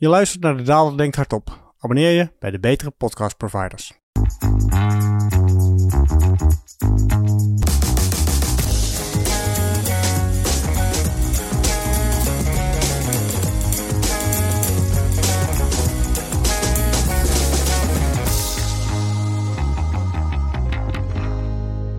Je luistert naar de Daalder Denkt Hardop. Abonneer je bij de betere podcast providers.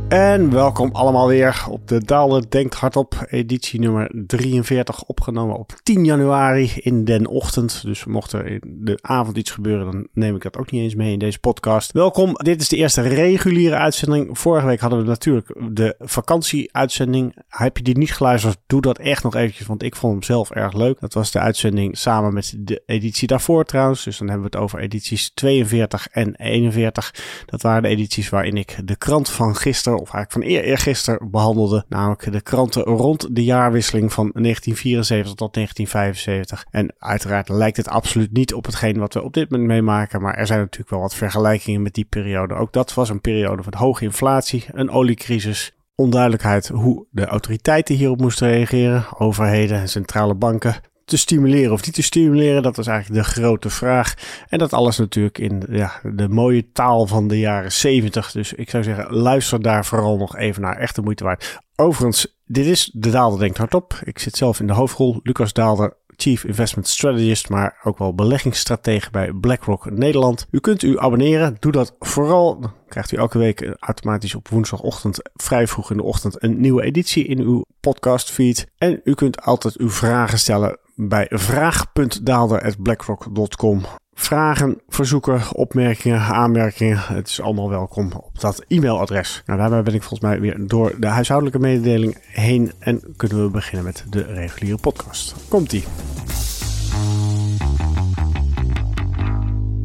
En welkom allemaal weer op de Daalder Denkt Hardop, editie nummer 43, opgenomen op 10 januari in den ochtend. Dus mocht er in de avond iets gebeuren, dan neem ik dat ook niet eens mee in deze podcast. Welkom, dit is de eerste reguliere uitzending. Vorige week hadden we natuurlijk de vakantie-uitzending. Heb je die niet geluisterd, doe dat echt nog eventjes, want ik vond hem zelf erg leuk. Dat was de uitzending samen met de editie daarvoor trouwens. Dus dan hebben we het over edities 42 en 41. Dat waren de edities waarin ik de krant van gisteren of eigenlijk van eer, eergisteren behandelde. Namelijk de kranten rond de jaarwisseling van 1974 tot 1975. En uiteraard lijkt het absoluut niet op hetgeen wat we op dit moment meemaken. Maar er zijn natuurlijk wel wat vergelijkingen met die periode. Ook dat was een periode van hoge inflatie, een oliecrisis, onduidelijkheid hoe de autoriteiten hierop moesten reageren, overheden en centrale banken te stimuleren of niet te stimuleren, dat was eigenlijk de grote vraag. En dat alles natuurlijk in ja, de mooie taal van de jaren 70. Dus ik zou zeggen, luister daar vooral nog even naar. Echt de moeite waard. Overigens, dit is De Daalder Denkt Hardop. Ik zit zelf in de hoofdrol. Lucas Daalder, Chief Investment Strategist, maar ook wel beleggingsstratege bij BlackRock Nederland. U kunt u abonneren. Doe dat vooral. Dan krijgt u elke week automatisch op woensdagochtend, vrij vroeg in de ochtend, een nieuwe editie in uw podcastfeed. En u kunt altijd uw vragen stellen bij vraag.daalder.blackrock.com. Vragen, verzoeken, opmerkingen, aanmerkingen. Het is allemaal welkom op dat e-mailadres. Nou, daarbij ben ik volgens mij weer door de huishoudelijke mededeling heen. En kunnen we beginnen met de reguliere podcast. Komt-ie.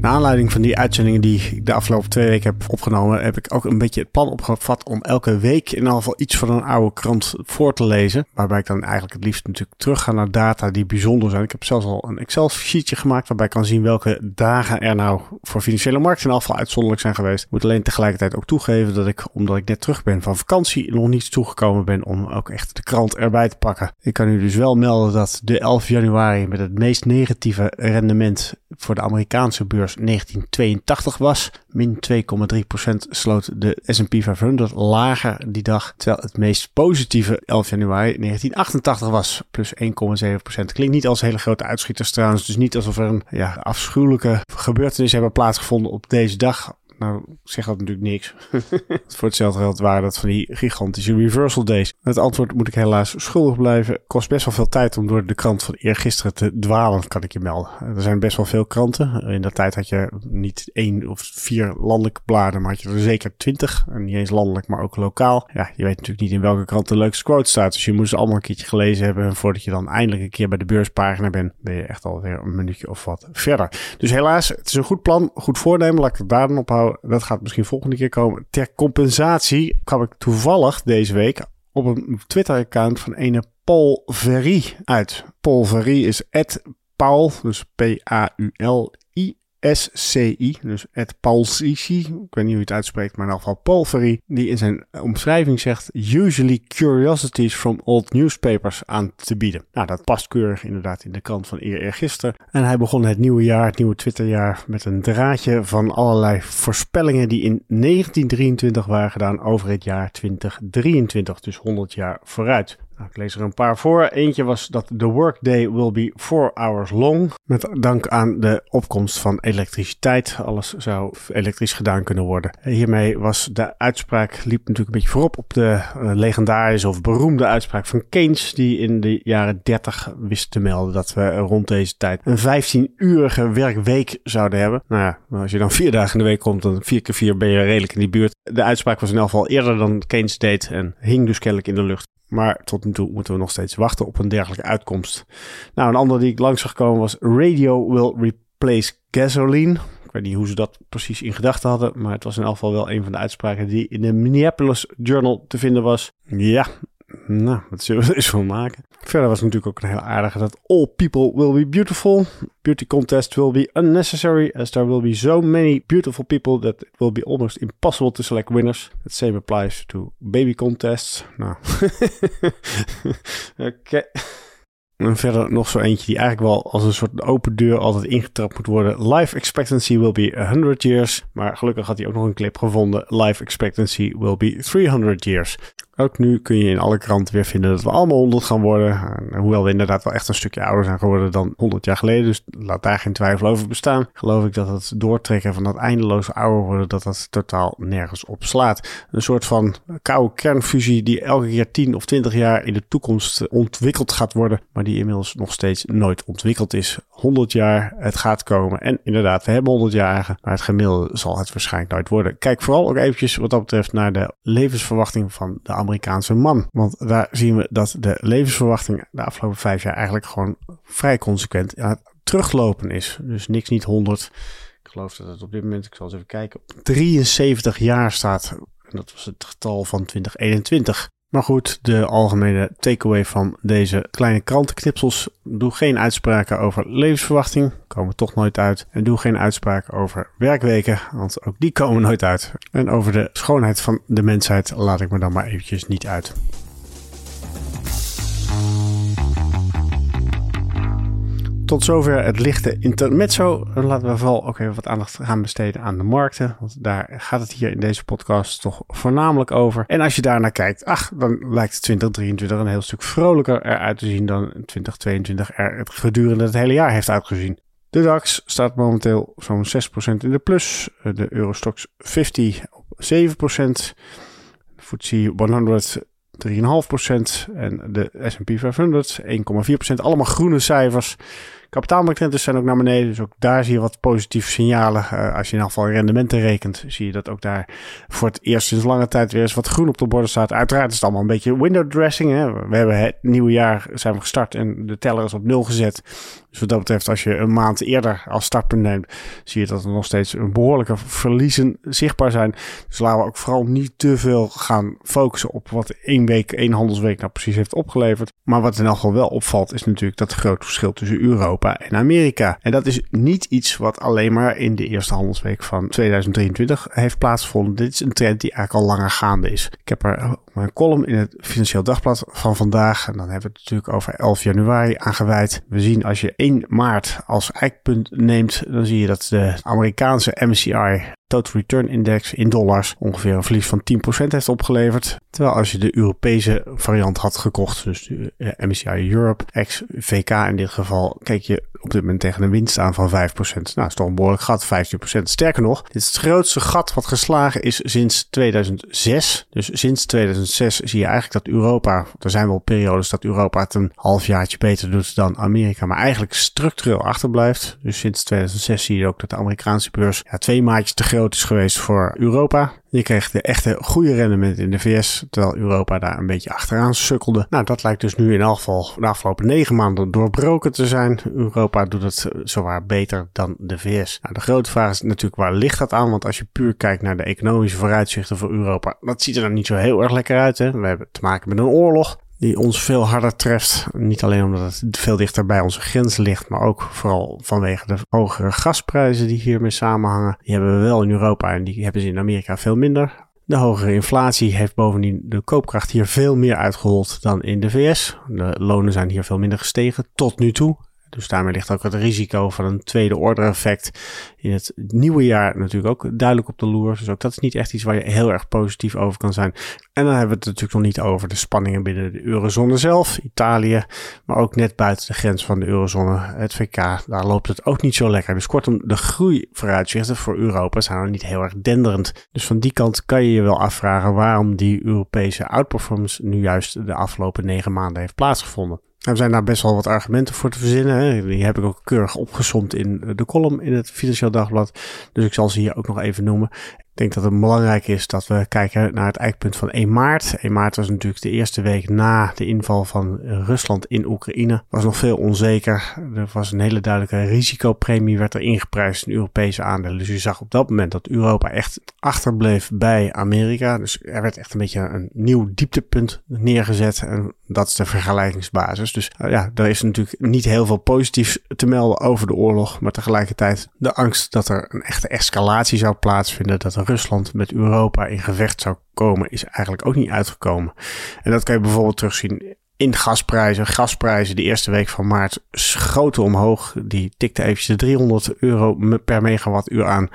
Naar aanleiding van die uitzendingen die ik de afgelopen twee weken heb opgenomen, heb ik ook een beetje het plan opgevat om elke week in ieder geval iets van een oude krant voor te lezen. Waarbij ik dan eigenlijk het liefst natuurlijk terug ga naar data die bijzonder zijn. Ik heb zelfs al een Excel-sheetje gemaakt waarbij ik kan zien welke dagen er nou voor financiële markten in afval uitzonderlijk zijn geweest. Ik moet alleen tegelijkertijd ook toegeven dat ik, omdat ik net terug ben van vakantie, nog niet toegekomen ben om ook echt de krant erbij te pakken. Ik kan u dus wel melden dat de 11 januari met het meest negatieve rendement voor de Amerikaanse beurs 1982 was. Min 2,3% sloot de S&P 500 lager die dag. Terwijl het meest positieve 11 januari 1988 was. Plus 1,7%. Klinkt niet als hele grote uitschieters trouwens. Dus niet alsof er een ja, afschuwelijke gebeurtenis hebben plaatsgevonden op deze dag. Nou, zeg dat natuurlijk niks. Voor hetzelfde geld waren dat van die gigantische reversal days. Het antwoord moet ik helaas schuldig blijven. Kost best wel veel tijd om door de krant van eergisteren te dwalen, kan ik je melden. Er zijn best wel veel kranten. In dat tijd had je niet één of vier landelijke bladen, maar had je er zeker twintig. En niet eens landelijk, maar ook lokaal. Ja, je weet natuurlijk niet in welke krant de leukste quote staat. Dus je moet ze allemaal een keertje gelezen hebben. En voordat je dan eindelijk een keer bij de beurspagina bent, ben je echt alweer een minuutje of wat verder. Dus helaas, het is een goed plan, goed voornemen. Laat ik het daar dan ophouden dat gaat misschien volgende keer komen. Ter compensatie kwam ik toevallig deze week op een Twitter-account van ene Paul Verry uit. Paul Verry is Paul, dus P-A-U-L-I SCI, dus het Paulsici, ik weet niet hoe je het uitspreekt, maar in ieder geval Paul die in zijn omschrijving zegt usually curiosities from old newspapers aan te bieden. Nou, dat past keurig inderdaad in de krant van eer eergisteren. En hij begon het nieuwe jaar, het nieuwe Twitterjaar, met een draadje van allerlei voorspellingen die in 1923 waren gedaan over het jaar 2023, dus 100 jaar vooruit. Nou, ik lees er een paar voor. Eentje was dat the workday will be four hours long. Met dank aan de opkomst van elektriciteit. Alles zou elektrisch gedaan kunnen worden. Hiermee was de uitspraak, liep natuurlijk een beetje voorop op de uh, legendarische of beroemde uitspraak van Keynes. Die in de jaren 30 wist te melden dat we rond deze tijd een 15-urige werkweek zouden hebben. Nou ja, als je dan vier dagen in de week komt, dan vier keer vier ben je redelijk in die buurt. De uitspraak was in elk geval eerder dan Keynes deed en hing dus kennelijk in de lucht. Maar tot nu toe moeten we nog steeds wachten op een dergelijke uitkomst. Nou, een andere die ik langs zag komen was Radio will replace gasoline. Ik weet niet hoe ze dat precies in gedachten hadden, maar het was in elk geval wel een van de uitspraken die in de Minneapolis Journal te vinden was. Ja, nou, wat zullen we er eens van maken? Verder was natuurlijk ook een heel aardige dat all people will be beautiful. Beauty contest will be unnecessary as there will be so many beautiful people that it will be almost impossible to select winners. The same applies to baby contests. Nou, oké. En verder nog zo eentje die eigenlijk wel als een soort open deur altijd ingetrapt moet worden. Life expectancy will be 100 years. Maar gelukkig had hij ook nog een clip gevonden. Life expectancy will be 300 years. Ook nu kun je in alle kranten weer vinden dat we allemaal 100 gaan worden. hoewel we inderdaad wel echt een stukje ouder zijn geworden dan 100 jaar geleden. Dus laat daar geen twijfel over bestaan. Geloof ik dat het doortrekken van dat eindeloze ouder worden, dat dat totaal nergens op slaat. Een soort van koude kernfusie die elke keer 10 of 20 jaar in de toekomst ontwikkeld gaat worden. Maar die inmiddels nog steeds nooit ontwikkeld is. 100 jaar, het gaat komen. En inderdaad, we hebben 100 jaar, maar het gemiddelde zal het waarschijnlijk nooit worden. Kijk vooral ook eventjes wat dat betreft naar de levensverwachting van de Amerikaanse man. Want daar zien we dat de levensverwachting de afgelopen vijf jaar eigenlijk gewoon vrij consequent aan het teruglopen is. Dus niks niet 100. Ik geloof dat het op dit moment, ik zal eens even kijken, 73 jaar staat. En dat was het getal van 2021. Maar goed, de algemene takeaway van deze kleine krantenknipsels. Doe geen uitspraken over levensverwachting, komen toch nooit uit. En doe geen uitspraken over werkweken, want ook die komen nooit uit. En over de schoonheid van de mensheid laat ik me dan maar eventjes niet uit. Tot zover het lichte intermezzo. Laten we vooral ook even wat aandacht gaan besteden aan de markten. Want daar gaat het hier in deze podcast toch voornamelijk over. En als je daar naar kijkt, ach, dan lijkt 2023 een heel stuk vrolijker eruit te zien dan 2022 er het gedurende het hele jaar heeft uitgezien. De DAX staat momenteel zo'n 6% in de plus. De Eurostox 50 op 7%. De FTSE 100 3,5% en de S&P 500 1,4%. Allemaal groene cijfers. Kapitaalmarktrentes zijn ook naar beneden, dus ook daar zie je wat positieve signalen. Uh, als je in elk geval rendementen rekent, zie je dat ook daar voor het eerst sinds lange tijd weer eens wat groen op de borden staat. Uiteraard is het allemaal een beetje window dressing. Hè? We hebben het nieuwe jaar zijn we gestart en de teller is op nul gezet. Dus wat dat betreft, als je een maand eerder als startpunt neemt, zie je dat er nog steeds een behoorlijke verliezen zichtbaar zijn. Dus laten we ook vooral niet te veel gaan focussen op wat één week, één handelsweek nou precies heeft opgeleverd. Maar wat in elk geval wel opvalt, is natuurlijk dat groot verschil tussen En Amerika. En dat is niet iets wat alleen maar in de eerste handelsweek van 2023 heeft plaatsgevonden. Dit is een trend die eigenlijk al langer gaande is. Ik heb er mijn column in het Financieel Dagblad van vandaag. En dan hebben we het natuurlijk over 11 januari aangeweid. We zien als je 1 maart als eikpunt neemt, dan zie je dat de Amerikaanse MSCI Total Return Index in dollars ongeveer een verlies van 10% heeft opgeleverd. Terwijl als je de Europese variant had gekocht, dus de eh, MSCI Europe, ex-VK in dit geval, keek je op dit moment tegen een winst aan van 5%. Nou, is toch een behoorlijk gat, 15%. Sterker nog, dit is het grootste gat wat geslagen is sinds 2006. Dus sinds 2006 zie je eigenlijk dat Europa, er zijn wel periodes dat Europa het een halfjaartje beter doet dan Amerika, maar eigenlijk structureel achterblijft. Dus sinds 2006 zie je ook dat de Amerikaanse beurs ja, twee maatjes te groot is geweest voor Europa. Je kreeg de echte goede rendement in de VS, terwijl Europa daar een beetje achteraan sukkelde. Nou, dat lijkt dus nu in elk geval de afgelopen negen maanden doorbroken te zijn. Europa doet het zowaar beter dan de VS. Nou, de grote vraag is natuurlijk waar ligt dat aan? Want als je puur kijkt naar de economische vooruitzichten voor Europa, dat ziet er dan niet zo heel erg lekker We hebben te maken met een oorlog die ons veel harder treft. Niet alleen omdat het veel dichter bij onze grens ligt, maar ook vooral vanwege de hogere gasprijzen die hiermee samenhangen. Die hebben we wel in Europa en die hebben ze in Amerika veel minder. De hogere inflatie heeft bovendien de koopkracht hier veel meer uitgehold dan in de VS. De lonen zijn hier veel minder gestegen tot nu toe. Dus daarmee ligt ook het risico van een tweede order effect in het nieuwe jaar natuurlijk ook duidelijk op de loer. Dus ook dat is niet echt iets waar je heel erg positief over kan zijn. En dan hebben we het natuurlijk nog niet over de spanningen binnen de eurozone zelf, Italië, maar ook net buiten de grens van de eurozone, het VK. Daar loopt het ook niet zo lekker. Dus kortom, de groeivooruitzichten voor Europa zijn nog niet heel erg denderend. Dus van die kant kan je je wel afvragen waarom die Europese outperformance nu juist de afgelopen negen maanden heeft plaatsgevonden. Er zijn daar best wel wat argumenten voor te verzinnen. Hè. Die heb ik ook keurig opgesomd in de column in het Financieel Dagblad. Dus ik zal ze hier ook nog even noemen. Ik denk dat het belangrijk is dat we kijken naar het eikpunt van 1 maart. 1 maart was natuurlijk de eerste week na de inval van Rusland in Oekraïne. Was nog veel onzeker. Er was een hele duidelijke risicopremie werd er ingeprijsd in Europese aandelen. Dus je zag op dat moment dat Europa echt achterbleef bij Amerika. Dus er werd echt een beetje een nieuw dieptepunt neergezet. En dat is de vergelijkingsbasis. Dus uh, ja, er is natuurlijk niet heel veel positiefs te melden over de oorlog. Maar tegelijkertijd de angst dat er een echte escalatie zou plaatsvinden. Dat Rusland met Europa in gevecht zou komen, is eigenlijk ook niet uitgekomen. En dat kan je bijvoorbeeld terugzien in gasprijzen. Gasprijzen de eerste week van maart schoten omhoog. Die tikte eventjes de 300 euro per megawattuur aan.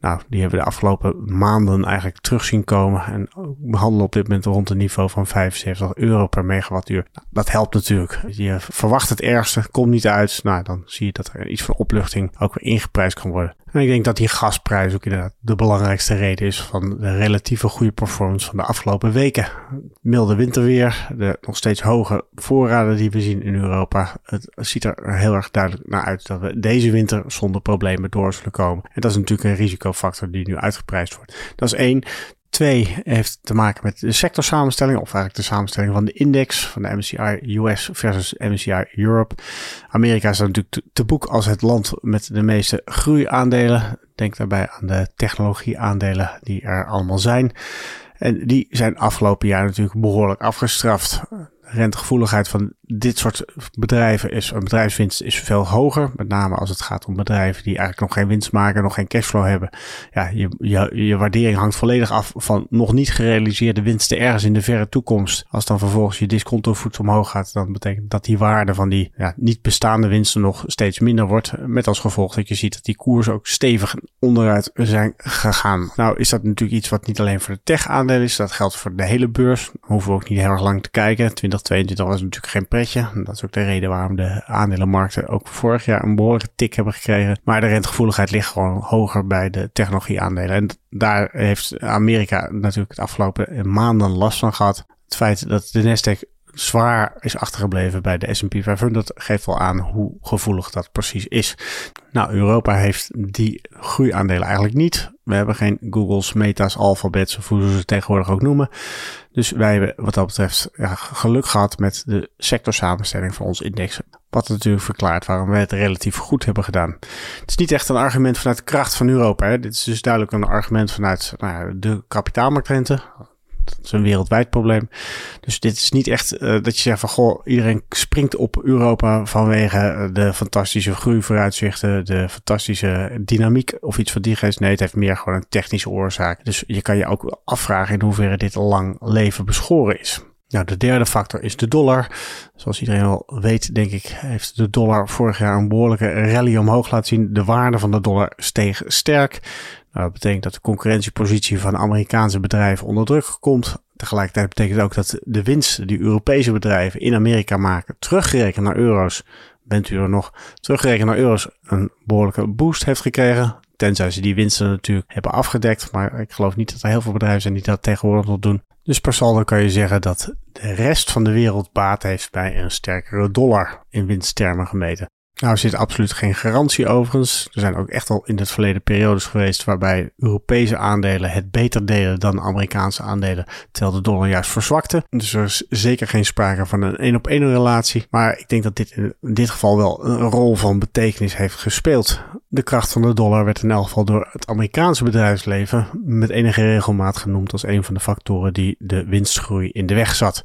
Nou, die hebben we de afgelopen maanden eigenlijk terug zien komen. En we handelen op dit moment rond een niveau van 75 euro per megawattuur. Nou, dat helpt natuurlijk. Je verwacht het ergste, komt niet uit. Nou, dan zie je dat er iets van opluchting ook weer ingeprijsd kan worden. En ik denk dat die gasprijs ook inderdaad de belangrijkste reden is van de relatieve goede performance van de afgelopen weken. Milde winterweer, de nog steeds hoge voorraden die we zien in Europa. Het ziet er heel erg duidelijk naar uit dat we deze winter zonder problemen door zullen komen. En dat is natuurlijk een risicofactor die nu uitgeprijsd wordt. Dat is één. Twee heeft te maken met de sectorsamenstelling, of eigenlijk de samenstelling van de index van de MSCI US versus MSCI Europe. Amerika is natuurlijk te boek als het land met de meeste groeiaandelen. Denk daarbij aan de technologieaandelen die er allemaal zijn. En die zijn afgelopen jaar natuurlijk behoorlijk afgestraft rentegevoeligheid van dit soort bedrijven is, een bedrijfswinst is veel hoger. Met name als het gaat om bedrijven die eigenlijk nog geen winst maken, nog geen cashflow hebben. Ja, je, je, je waardering hangt volledig af van nog niet gerealiseerde winsten ergens in de verre toekomst. Als dan vervolgens je discontovoet omhoog gaat, dan betekent dat die waarde van die ja, niet bestaande winsten nog steeds minder wordt. Met als gevolg dat je ziet dat die koersen ook stevig onderuit zijn gegaan. Nou is dat natuurlijk iets wat niet alleen voor de tech aandelen is. Dat geldt voor de hele beurs. hoeven we ook niet heel erg lang te kijken. 2022 was natuurlijk geen pretje. Dat is ook de reden waarom de aandelenmarkten ook vorig jaar een behoorlijke tik hebben gekregen. Maar de rentegevoeligheid ligt gewoon hoger bij de technologieaandelen. En daar heeft Amerika natuurlijk het afgelopen maanden last van gehad. Het feit dat de Nasdaq zwaar is achtergebleven bij de S&P 500 geeft wel aan hoe gevoelig dat precies is. Nou, Europa heeft die groeiaandelen eigenlijk niet. We hebben geen Google's, Meta's, Alphabets of hoe ze het tegenwoordig ook noemen. Dus wij hebben wat dat betreft geluk gehad met de sectorsamenstelling van ons index. Wat natuurlijk verklaart waarom we het relatief goed hebben gedaan. Het is niet echt een argument vanuit de kracht van Europa. Hè. Dit is dus duidelijk een argument vanuit nou, de kapitaalmarktrente. Dat is een wereldwijd probleem. Dus dit is niet echt uh, dat je zegt van goh, iedereen springt op Europa vanwege eh, de fantastische groeivooruitzichten, de fantastische dynamiek of iets van die geest. Nee, het heeft meer gewoon een technische oorzaak. Dus je kan je ook afvragen in hoeverre dit al lang leven beschoren is. Nou, de derde factor is de dollar. Zoals iedereen wel weet, denk ik, heeft de dollar vorig jaar een behoorlijke rally omhoog laten zien. De waarde van de dollar steeg sterk. Nou, dat betekent dat de concurrentiepositie van Amerikaanse bedrijven onder druk komt. Tegelijkertijd betekent ook dat de winst die Europese bedrijven in Amerika maken, teruggerekend naar euro's, bent u er nog, teruggerekend naar euro's, een behoorlijke boost heeft gekregen. Tenzij ze die winsten natuurlijk hebben afgedekt. Maar ik geloof niet dat er heel veel bedrijven zijn die dat tegenwoordig nog doen. Dus per saldo kan je zeggen dat de rest van de wereld baat heeft bij een sterkere dollar in winsttermen gemeten. Nou, er zit absoluut geen garantie overigens. Er zijn ook echt al in het verleden periodes geweest waarbij Europese aandelen het beter deden dan Amerikaanse aandelen, terwijl de dollar juist verzwakte. Dus er is zeker geen sprake van een één op één relatie. Maar ik denk dat dit in dit geval wel een rol van betekenis heeft gespeeld. De kracht van de dollar werd in elk geval door het Amerikaanse bedrijfsleven met enige regelmaat genoemd als een van de factoren die de winstgroei in de weg zat.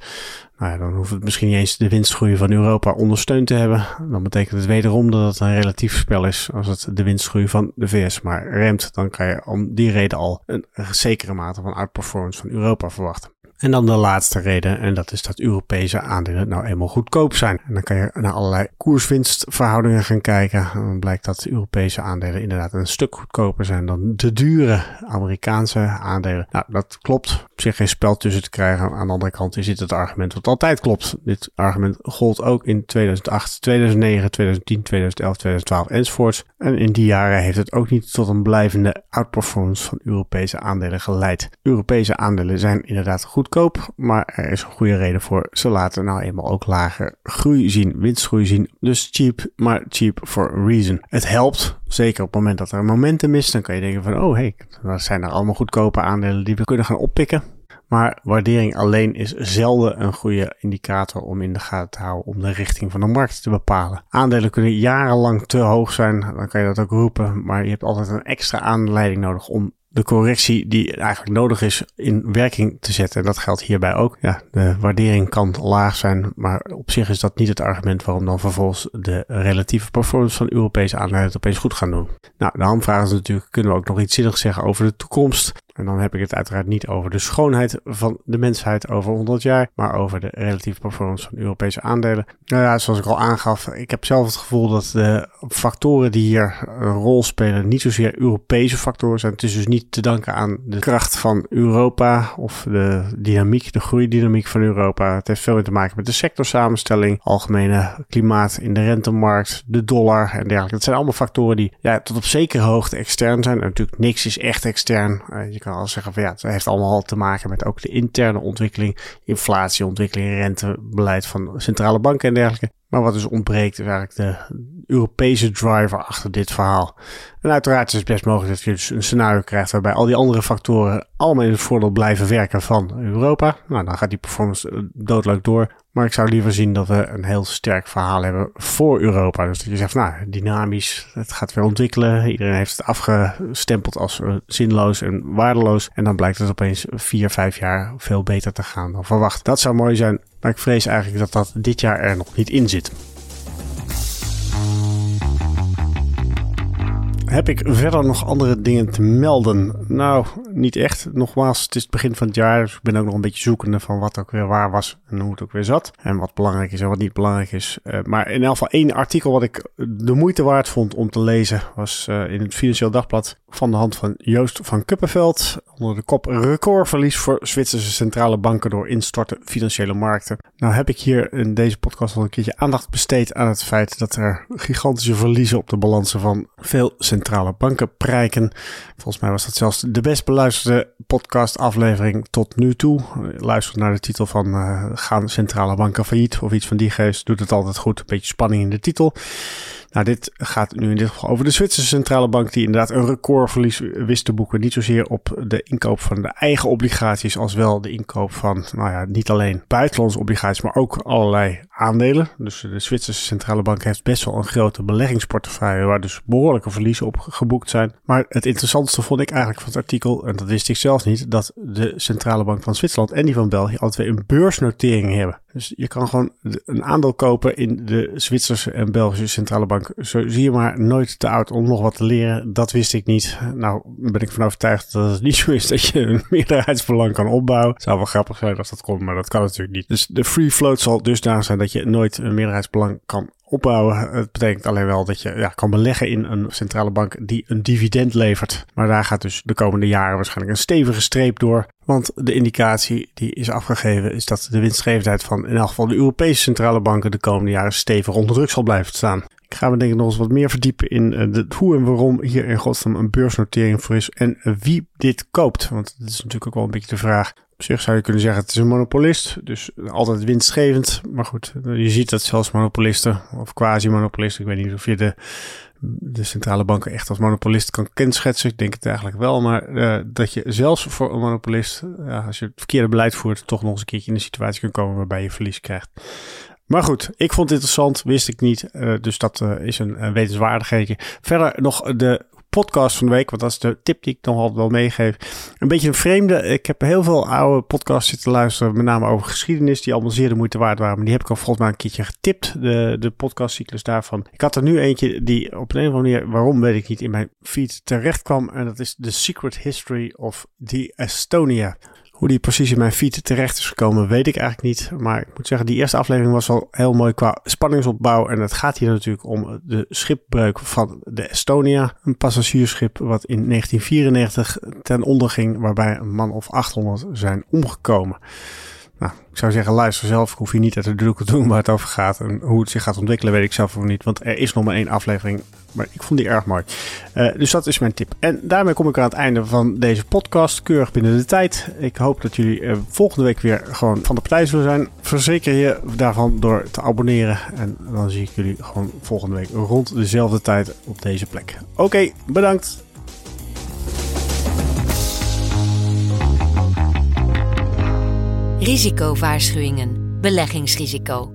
Nou ja, dan hoeft het misschien niet eens de winstgroei van Europa ondersteund te hebben. Dan betekent het wederom dat het een relatief spel is als het de winstgroei van de VS maar remt. Dan kan je om die reden al een zekere mate van outperformance van Europa verwachten. En dan de laatste reden, en dat is dat Europese aandelen nou eenmaal goedkoop zijn. En dan kan je naar allerlei koerswinstverhoudingen gaan kijken. En dan blijkt dat Europese aandelen inderdaad een stuk goedkoper zijn dan de dure Amerikaanse aandelen. Nou, dat klopt. Op zich geen spel tussen te krijgen. Aan de andere kant is dit het argument wat altijd klopt. Dit argument gold ook in 2008, 2009, 2010, 2011, 2012 enzovoorts. En in die jaren heeft het ook niet tot een blijvende outperformance van Europese aandelen geleid. Europese aandelen zijn inderdaad goed goedkoop, maar er is een goede reden voor. Ze laten nou eenmaal ook lager groei zien, winstgroei zien. Dus cheap, maar cheap for a reason. Het helpt, zeker op het moment dat er een momentum is. Dan kan je denken van, oh hey, dan zijn er allemaal goedkope aandelen die we kunnen gaan oppikken. Maar waardering alleen is zelden een goede indicator om in de gaten te houden om de richting van de markt te bepalen. Aandelen kunnen jarenlang te hoog zijn, dan kan je dat ook roepen, maar je hebt altijd een extra aanleiding nodig om de correctie die eigenlijk nodig is in werking te zetten. En dat geldt hierbij ook. Ja, de waardering kan laag zijn, maar op zich is dat niet het argument waarom dan vervolgens de relatieve performance van Europese aandelen opeens goed gaan doen. Nou, de handvraag is natuurlijk, kunnen we ook nog iets zinnigs zeggen over de toekomst? En dan heb ik het uiteraard niet over de schoonheid van de mensheid over 100 jaar, maar over de relatieve performance van Europese aandelen. Nou ja, zoals ik al aangaf, ik heb zelf het gevoel dat de factoren die hier een rol spelen niet zozeer Europese factoren zijn. Het is dus niet te danken aan de kracht van Europa of de dynamiek, de groeidynamiek van Europa. Het heeft veel meer te maken met de sectorsamenstelling, algemene klimaat in de rentemarkt, de dollar en dergelijke. Het zijn allemaal factoren die ja, tot op zekere hoogte extern zijn. Natuurlijk niks is echt extern. Je kan al zeggen van ja, het heeft allemaal te maken met ook de interne ontwikkeling, inflatieontwikkeling, rentebeleid van centrale banken en dergelijke. Maar wat dus ontbreekt is eigenlijk de Europese driver achter dit verhaal. En uiteraard is het best mogelijk dat je dus een scenario krijgt waarbij al die andere factoren allemaal in het voordeel blijven werken van Europa. Nou, dan gaat die performance eh, doodleuk door. Maar ik zou liever zien dat we een heel sterk verhaal hebben voor Europa. Dus dat je zegt, nou, dynamisch, het gaat weer ontwikkelen. Iedereen heeft het afgestempeld als eh, zinloos en waardeloos. En dan blijkt het opeens vier, vijf jaar veel beter te gaan dan verwacht. Dat zou mooi zijn, maar ik vrees eigenlijk dat dat dit jaar er nog niet in zit. Heb ik verder nog andere dingen te melden? Nou, niet echt. Nogmaals, het is het begin van het jaar. Dus ik ben ook nog een beetje zoekende van wat ook weer waar was en hoe het ook weer zat. En wat belangrijk is en wat niet belangrijk is. Uh, maar in elk geval één artikel wat ik de moeite waard vond om te lezen was uh, in het Financieel Dagblad van de hand van Joost van Kuppenveld. Onder de kop recordverlies voor Zwitserse centrale banken door instorten financiële markten. Nou heb ik hier in deze podcast al een keertje aandacht besteed aan het feit dat er gigantische verliezen op de balansen van veel centrale banken prijken. Volgens mij was dat zelfs de best beluisterde podcastaflevering tot nu toe. Luister naar de titel van uh, Gaan centrale banken failliet of iets van die geest. Doet het altijd goed. Een beetje spanning in de titel. Nou, dit gaat nu in dit geval over de Zwitserse centrale bank, die inderdaad een recordverlies wist te boeken. Niet zozeer op de inkoop van de eigen obligaties, als wel de inkoop van, nou ja, niet alleen buitenlandse obligaties, maar ook allerlei aandelen. Dus de Zwitserse centrale bank heeft best wel een grote beleggingsportefeuille, waar dus behoorlijke verliezen op geboekt zijn. Maar het interessantste vond ik eigenlijk van het artikel, en dat wist ik zelf niet, dat de centrale bank van Zwitserland en die van België alle twee een beursnotering hebben. Dus je kan gewoon een aandeel kopen in de Zwitserse en Belgische centrale bank. Zo zie je maar nooit te oud om nog wat te leren. Dat wist ik niet. Nou ben ik van overtuigd dat het niet zo is dat je een meerderheidsbelang kan opbouwen. Het zou wel grappig zijn als dat komt, maar dat kan natuurlijk niet. Dus de free float zal dusdanig zijn dat je nooit een meerderheidsbelang kan opbouwen. Het betekent alleen wel dat je ja, kan beleggen in een centrale bank die een dividend levert. Maar daar gaat dus de komende jaren waarschijnlijk een stevige streep door. Want de indicatie die is afgegeven is dat de winstgevendheid van in elk geval de Europese centrale banken de komende jaren stevig onder druk zal blijven staan. Ik ga me denk ik nog eens wat meer verdiepen in eh, de, hoe en waarom hier in godsnaam een beursnotering voor is en wie dit koopt. Want dat is natuurlijk ook wel een beetje de vraag. Op zich zou je kunnen zeggen, het is een monopolist, dus altijd winstgevend. Maar goed, je ziet dat zelfs monopolisten of quasi-monopolisten, ik weet niet of je de, de centrale banken echt als monopolist kan kenschetsen. Ik denk het eigenlijk wel, maar uh, dat je zelfs voor een monopolist, als je het verkeerde beleid voert, toch nog eens een keertje in een situatie kunt komen waarbij je verlies krijgt. Maar goed, ik vond het interessant, wist ik niet. Uh, dus dat uh, is een, een wetenswaardigheidje. Verder nog de podcast van de week, want dat is de tip die ik nog altijd wel meegeef. Een beetje een vreemde. Ik heb heel veel oude podcasts zitten luisteren, met name over geschiedenis, die allemaal zeer de moeite waard waren. Maar die heb ik al volgens mij een keertje getipt, de, de podcastcyclus daarvan. Ik had er nu eentje die op een of andere manier, waarom weet ik niet, in mijn feed terecht kwam. En dat is The Secret History of the Estonia. Hoe die precies in mijn feed terecht is gekomen, weet ik eigenlijk niet. Maar ik moet zeggen, die eerste aflevering was wel heel mooi qua spanningsopbouw. En het gaat hier natuurlijk om de schipbreuk van de Estonia. Een passagiersschip wat in 1994 ten onder ging, waarbij een man of 800 zijn omgekomen. Nou, ik zou zeggen, luister zelf. Ik hoef je niet uit de druk te doen waar het over gaat. En hoe het zich gaat ontwikkelen, weet ik zelf nog niet. Want er is nog maar één aflevering. Maar ik vond die erg mooi. Uh, dus dat is mijn tip. En daarmee kom ik aan het einde van deze podcast. Keurig binnen de tijd. Ik hoop dat jullie uh, volgende week weer gewoon van de partij zullen zijn. Verzeker je daarvan door te abonneren. En dan zie ik jullie gewoon volgende week rond dezelfde tijd op deze plek. Oké, bedankt. Risicowaarschuwingen. Beleggingsrisico.